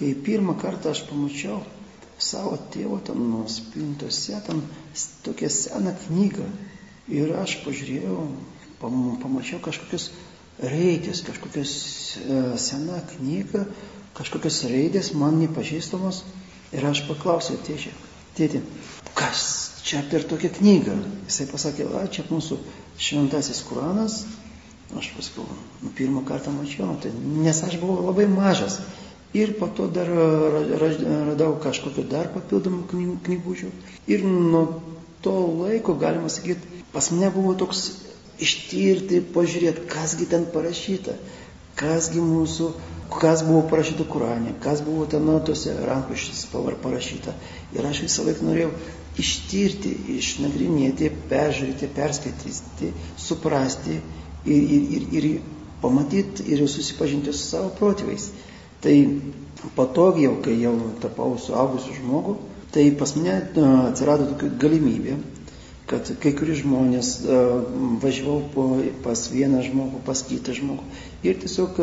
kai pirmą kartą aš pamačiau savo tėvo ten spintose, ten tokią seną knygą. Ir aš pažiūrėjau, pamačiau kažkokius raidės, kažkokios e, sena knyga, kažkokios raidės man nepažįstamos. Ir aš paklausiau tėčio, tėti, kas čia per tokią knygą? Jisai pasakė, a, čia mūsų šventasis Kuranas. Aš paskui, nu, pirmą kartą mačiau, tai, nes aš buvau labai mažas. Ir po to dar radau kažkokiu dar papildomų knygučių. Ir nuo to laiko, galima sakyti, pas mane buvo toks ištirti, pažiūrėti, kasgi ten parašyta, kasgi mūsų, kas buvo parašyta Kuranė, kas buvo ten nuo tose rankraščiuose parašyta. Ir aš visą laiką norėjau ištirti, išnagrinėti, peržiūrėti, perskaityti, suprasti ir, ir, ir, ir pamatyti ir susipažinti su savo protėviais. Tai patogiai jau, kai jau tapau suaugusiu žmogu, tai pas mane atsirado tokia galimybė, kad kai kurie žmonės važiavau po, pas vieną žmogų, pas kitą žmogų. Ir tiesiog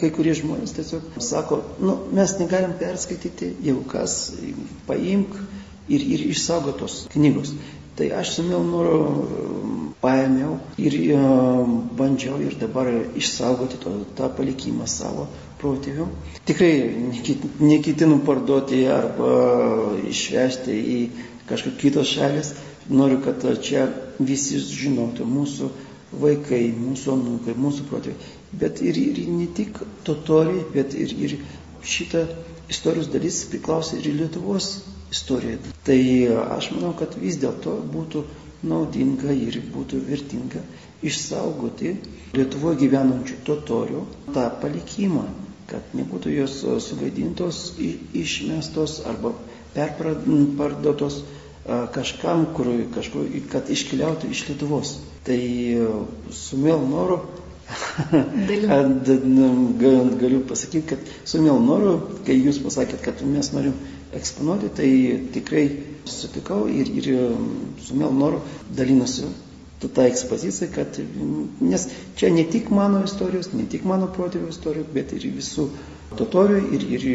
kai kurie žmonės tiesiog sako, nu, mes negalim perskaityti, jeigu kas, paimk ir, ir išsaugotos knygos. Tai aš su mielu noru paėmiau ir bandžiau ir dabar išsaugoti to, tą palikimą savo protėvių. Tikrai neketinu parduoti arba išvežti į kažkokią kitos šalis. Noriu, kad čia visi žinotų mūsų vaikai, mūsų anūkai, mūsų protėviai. Bet ir, ir ne tik totoriai, bet ir, ir šita istorijos dalis priklauso ir Lietuvos istorijai. Tai aš manau, kad vis dėlto būtų naudinga ir būtų vertinga išsaugoti Lietuvoje gyvenančių totorių tą palikimą kad nebūtų jos e, sugadintos, išmestos arba perparduotos e, kažkam, kur, kažkur, kad iškeliautų iš Lietuvos. Tai e, su mielu noru galiu pasakyti, kad su mielu noru, kai jūs pasakėt, kad mes norim eksponuoti, tai tikrai sutikau ir, ir su mielu noru dalinusi tą ekspoziciją, kad, nes čia ne tik mano istorijos, ne tik mano protėvių istorijų, bet ir visų totorių ir, ir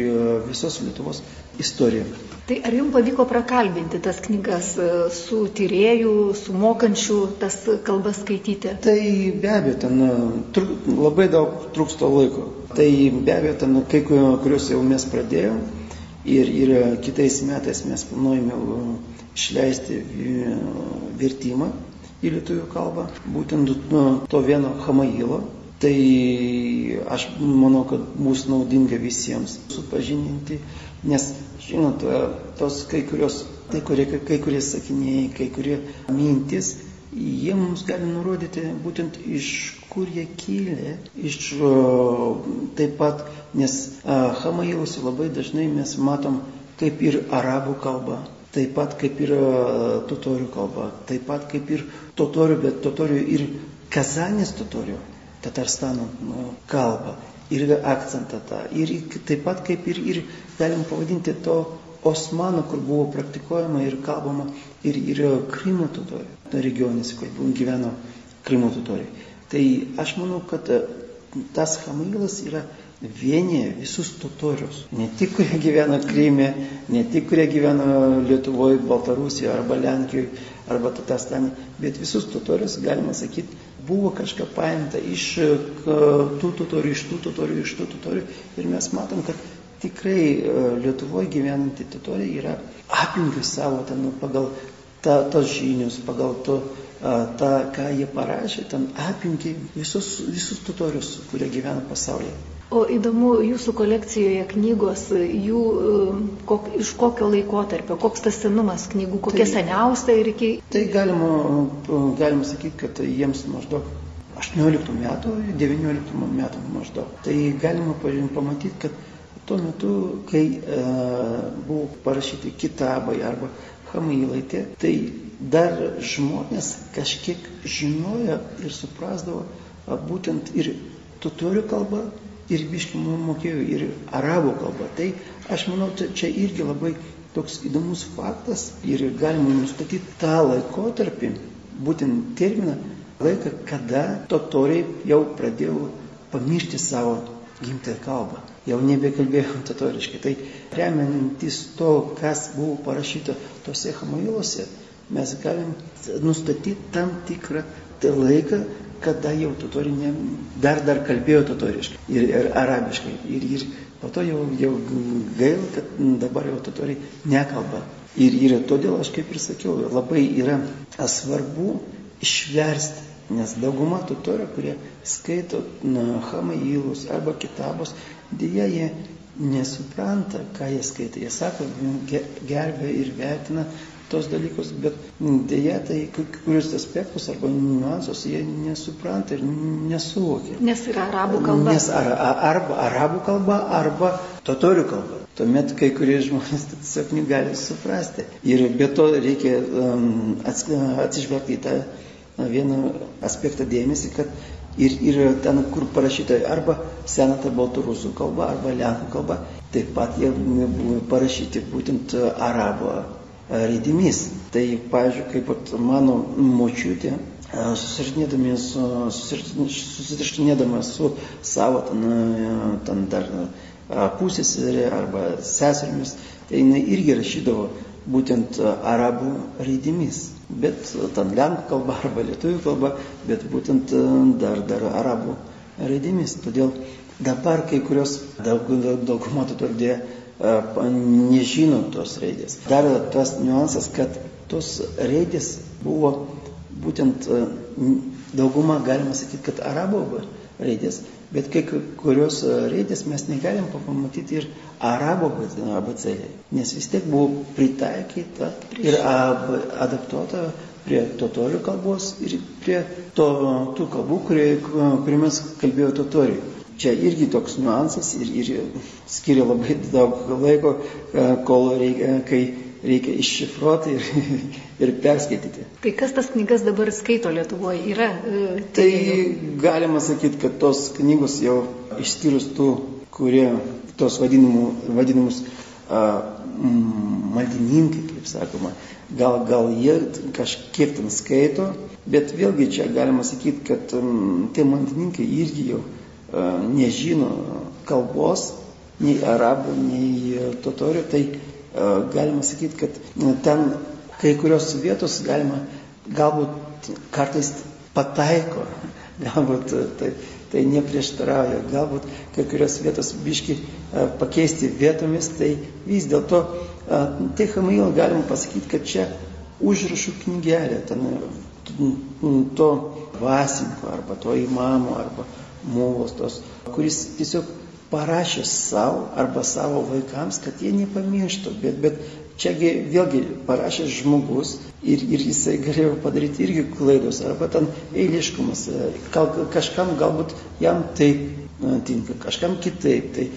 visos Lietuvos istorija. Tai ar jums pavyko prakalbinti tas knygas e, su tyrėjų, su mokančių tas kalbas skaityti? Tai be abejo, ten e, labai daug trūksta laiko. Tai be abejo, ten kai kuriuos jau mes pradėjome ir, ir kitais metais mes planuojame e, išleisti vertimą į lietuvių kalbą, būtent nu, to vieno Hamailo. Tai aš manau, kad bus naudinga visiems supažininti, nes, žinot, tos kai kurios, tai kurie, kai kurie sakiniai, kai kurie mintis, jie mums gali nurodyti būtent iš kur jie kilė, iš taip pat, nes Hamailuose labai dažnai mes matom kaip ir arabų kalba, taip pat kaip ir totorių kalba, taip pat kaip ir totorių, bet totorių ir Kazanės totorių, Tatarstano kalba, ir akcentą tą, ir taip pat kaip ir, ir galim pavadinti to Osmano, kur buvo praktikuojama ir kalbama, ir, ir Krymo totorių regionėse, kur gyveno Krymo totoriai. Tai aš manau, kad e, tas Hamailas yra vienyje visus totorius. Ne tik, kurie gyvena Kryme, ne tik, kurie gyvena Lietuvoje, Baltarusijoje arba Lenkijoje arba Tatastane, bet visus totorius, galima sakyti, buvo kažką paimta iš tų totorių, iš tų totorių, iš tų totorių. Ir mes matom, kad tikrai e, Lietuvoje gyvenanti totoriai yra aplinkai savo ten nu, pagal ta, tos žinius, pagal to, tą, ką jie parašė, ten apimti visus, visus tutorius, kurie gyvena pasaulyje. O įdomu, jūsų kolekcijoje knygos, jų um, kok, iš kokio laikotarpio, koks tas senumas knygų, kokia tai, seniausia ir iki... Tai galima, galima sakyti, kad jiems maždaug 18 metų, 19 metų maždaug. Tai galima pamatyti, kad tuo metu, kai e, buvo parašyti kitabai arba hamailaitė, tai dar žmonės kažkiek žinojo ir suprasdavo būtent ir totorių kalbą, ir biški mokėjau ir arabų kalbą. Tai aš manau, čia irgi labai toks įdomus faktas ir galima nustatyti tą laikotarpį, būtent terminą, laiką, kada totoriai jau pradėjo pamiršti savo gimtąją kalbą. Jau nebekalbėjom totoriškai. Tai remiantis to, kas buvo parašyta tose Hamailuose, mes galim nustatyti tam tikrą laiką, kada jau totorinė dar dar kalbėjo totoriškai ir, ir arabiškai. Ir, ir po to jau, jau gaila, kad dabar jau totoriai nekalba. Ir, ir todėl aš kaip ir sakiau, labai yra svarbu išversti, nes dauguma totorių, kurie skaito Hamailus arba kitabos, dėja jie nesupranta, ką jie skaito. Jie sako, gerbė ir vertina tos dalykus, bet dėja tai kurius aspektus arba niuansus jie nesupranta ir nesuvokia. Nes yra arabų kalba. Nes ar, arba arabų kalba, arba totorių kalba. Tuomet kai kurie žmonės tiesiog negali suprasti. Ir be to reikia um, atsižvelgti į tą vieną aspektą dėmesį, kad ir, ir ten, kur parašyta arba senata baltarusų kalba, arba lenkų kalba, taip pat jie buvo parašyti būtent arabo leidinys. Tai, pavyzdžiui, kaip mano močiutė, susirašinėdama su savo ten, ten dar pusėserė arba seserimis, tai jinai irgi rašydavo būtent arabų leidinys. Bet ten lenkų kalba arba lietuvių kalba, bet būtent dar, dar arabų leidinys. Todėl dabar kai kurios daug, dauguma tų tordė nežino tos raidės. Dar tas niuansas, kad tos raidės buvo būtent dauguma, galima sakyti, kad arabų raidės, bet kai kurios raidės mes negalim pamatyti ir arabo abecėlė, nes vis tiek buvo pritaikyta ir adaptuota prie totorių kalbos ir prie to, tų kalbų, kuriomis kalbėjo totoriai. Čia irgi toks niuansas ir, ir skiria labai daug laiko, kol reikia, kai reikia iššifruoti ir, ir perskaityti. Tai kas tas knygas dabar skaito Lietuvoje? Yra? E, tai galima sakyti, kad tos knygos jau išskyrus tų, kurie tos vadinimų, vadinimus a, maldininkai, kaip sakoma, gal, gal jie kažkiek ten skaito, bet vėlgi čia galima sakyti, kad m, tie maldininkai irgi jau E, nežino kalbos, nei arabų, nei totorių, tai galima sakyti, kad e, ten kai kurios vietos galima galbūt kartais pataiko, galbūt tai, tai neprieštarauja, galbūt kai kurios vietos biški pakeisti vietomis, tai vis dėlto tai Hamail galima pasakyti, kad čia užrašų knygelė, ten to vasinko arba to įmamo arba mulos tos, kuris tiesiog parašė savo arba savo vaikams, kad jie nepamirštų, bet, bet čiagi vėlgi parašė žmogus ir, ir jisai galėjo padaryti irgi klaidos, arba ten eiliškumas, Gal, kažkam galbūt jam taip e, tinka, kažkam kitaip, tai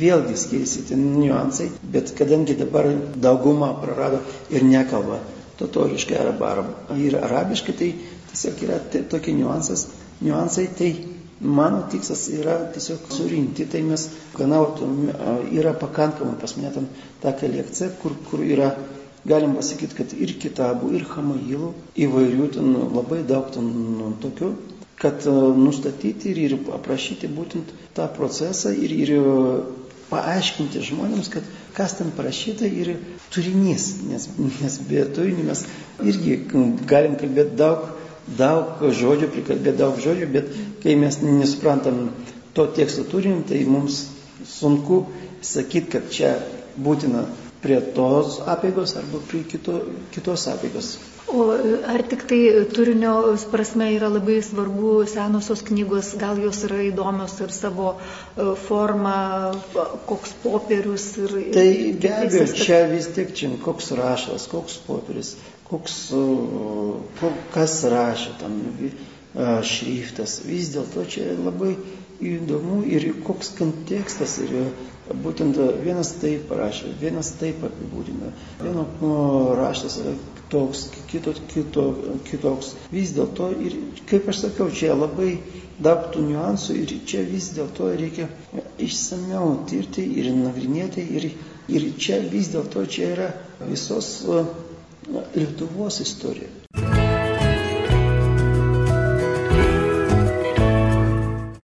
vėlgi skiriasi tie niuansai, bet kadangi dabar dauguma prarado ir nekalba totoriškai arba, arba ir arabiškai, tai tiesiog yra tokie niuansas, niuansai, tai Mano tikslas yra tiesiog surinkti, tai mes gana yra pakankamai pas mane ten ta kolekcija, kur, kur yra, galim pasakyti, kad ir kitabų, ir hamailų, įvairių ten labai daug ten nu, tokių, kad nustatyti ir, ir aprašyti būtent tą procesą ir, ir paaiškinti žmonėms, kad kas ten parašyta ir turinys, nes, nes be turinio mes irgi galim kalbėti daug daug žodžių, prikalbėti daug žodžių, bet kai mes nesuprantam to teksto turim, tai mums sunku sakyti, kad čia būtina prie tos apėgos arba prie kito, kitos apėgos. O ar tik tai turinio prasme yra labai svarbu senosios knygos, gal jos yra įdomios ir savo e, forma, koks popierius ir... Tai be abejo, čia vis tiek čia koks rašas, koks popierius, koks, kas rašė tam šriftas. Vis dėlto čia labai įdomu ir koks kontekstas ir būtent vienas taip parašė, vienas taip apibūdina. Vieno raštas yra toks, kito, kito, kitoks. Vis dėlto ir, kaip aš sakiau, čia labai daug tų niuansų ir čia vis dėlto reikia išsameu tirti ir nagrinėti ir, ir čia vis dėlto čia yra visos Lietuvos istorija.